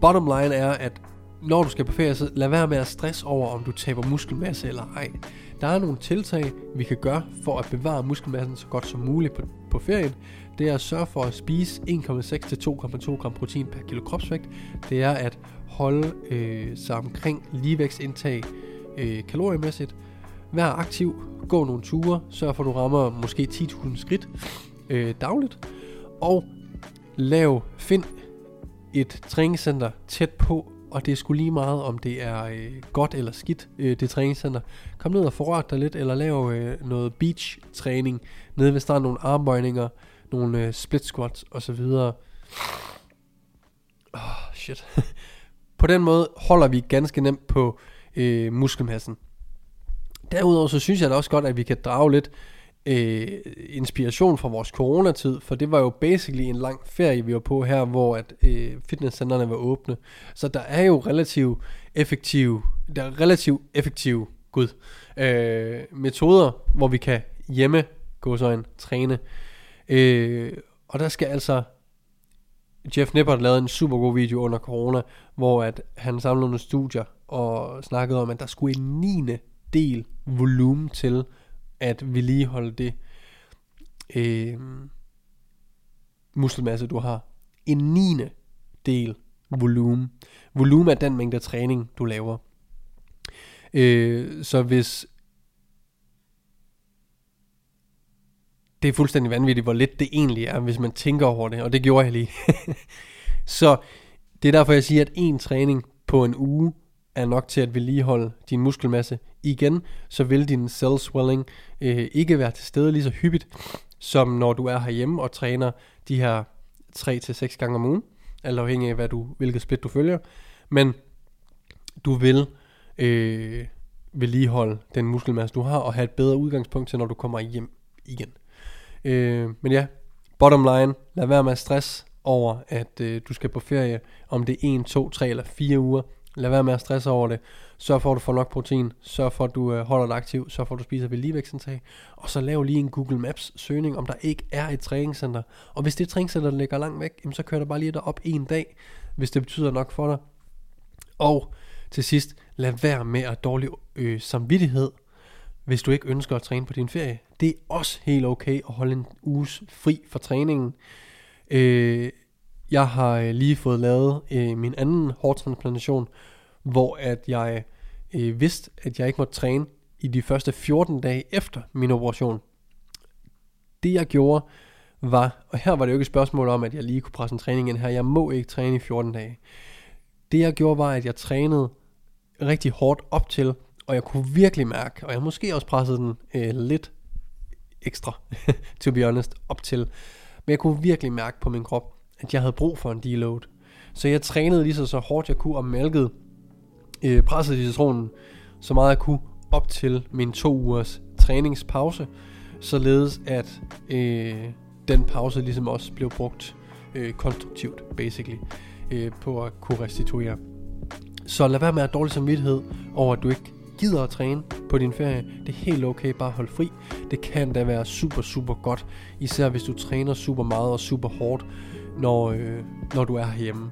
bottom line er, at når du skal på ferie, så lad være med at stress over, om du taber muskelmasse eller ej. Der er nogle tiltag, vi kan gøre for at bevare muskelmassen så godt som muligt på, på ferien. Det er at sørge for at spise 1,6 til 2,2 gram protein per kilo kropsvægt. Det er at holde øh, sig omkring ligevægtsindtag øh, kaloriemæssigt. Vær aktiv, gå nogle ture, sørg for at du rammer måske 10.000 skridt øh, dagligt. Og lav, find et træningscenter tæt på, og det er sgu lige meget, om det er øh, godt eller skidt, øh, det træningscenter. Kom ned og forrør dig lidt, eller lav øh, noget beach-træning, nede hvis der er nogle armbøjninger, nogle øh, split squats osv. Åh, oh, shit. på den måde holder vi ganske nemt på øh, muskelmassen. Derudover så synes jeg da også godt, at vi kan drage lidt øh, inspiration fra vores coronatid, for det var jo basically en lang ferie, vi var på her, hvor at øh, fitnesscenterne var åbne. Så der er jo relativt effektive, der er relativt effektive, gud, øh, metoder, hvor vi kan hjemme gå så en træne. Øh, og der skal altså Jeff Nippert lavede en super god video under corona, hvor at han samlede nogle studier og snakkede om, at der skulle en 9. del volumen til at vedligeholde det øh, muskelmasse, du har. En niende del volumen. Volumen er den mængde træning, du laver. Øh, så hvis det er fuldstændig vanvittigt, hvor lidt det egentlig er, hvis man tænker over det, og det gjorde jeg lige. så det er derfor, jeg siger, at en træning på en uge er nok til at vedligeholde din muskelmasse. Igen, så vil din cell swelling øh, ikke være til stede lige så hyppigt, som når du er herhjemme og træner de her 3-6 gange om ugen, eller afhængig af hvad du, hvilket split du følger. Men du vil øh, vedligeholde den muskelmasse, du har, og have et bedre udgangspunkt til, når du kommer hjem igen. Øh, men ja, bottom line, lad være med at stress over, at øh, du skal på ferie, om det er 1, 2, 3 eller 4 uger. Lad være med at stresse over det. Sørg for, at du får nok protein. Sørg for, at du øh, holder dig aktiv. Sørg for, at du spiser ved ligevægtsindtag. Og så lav lige en Google Maps søgning, om der ikke er et træningscenter. Og hvis det træningscenter ligger langt væk, jamen, så kører du bare lige derop en dag, hvis det betyder nok for dig. Og til sidst, lad være med at dårlig øh, samvittighed, hvis du ikke ønsker at træne på din ferie. Det er også helt okay at holde en uges fri fra træningen. Øh, jeg har øh, lige fået lavet øh, min anden hårtransplantation, hvor at jeg øh, vidste, at jeg ikke måtte træne i de første 14 dage efter min operation. Det jeg gjorde var, og her var det jo ikke et spørgsmål om, at jeg lige kunne presse en træning ind her, jeg må ikke træne i 14 dage. Det jeg gjorde var, at jeg trænede rigtig hårdt op til, og jeg kunne virkelig mærke, og jeg måske også pressede den øh, lidt ekstra, to be honest, op til. Men jeg kunne virkelig mærke på min krop, at jeg havde brug for en deload. Så jeg trænede lige så, så hårdt jeg kunne og mælkede, øh, pressede citronen så meget jeg kunne op til min to ugers træningspause, således at øh, den pause ligesom også blev brugt øh, konstruktivt, basically, øh, på at kunne restituere. Så lad være med at have dårlig samvittighed over, at du ikke gider at træne på din ferie. Det er helt okay, bare hold fri. Det kan da være super, super godt, især hvis du træner super meget og super hårdt, når, øh, når du er hjemme.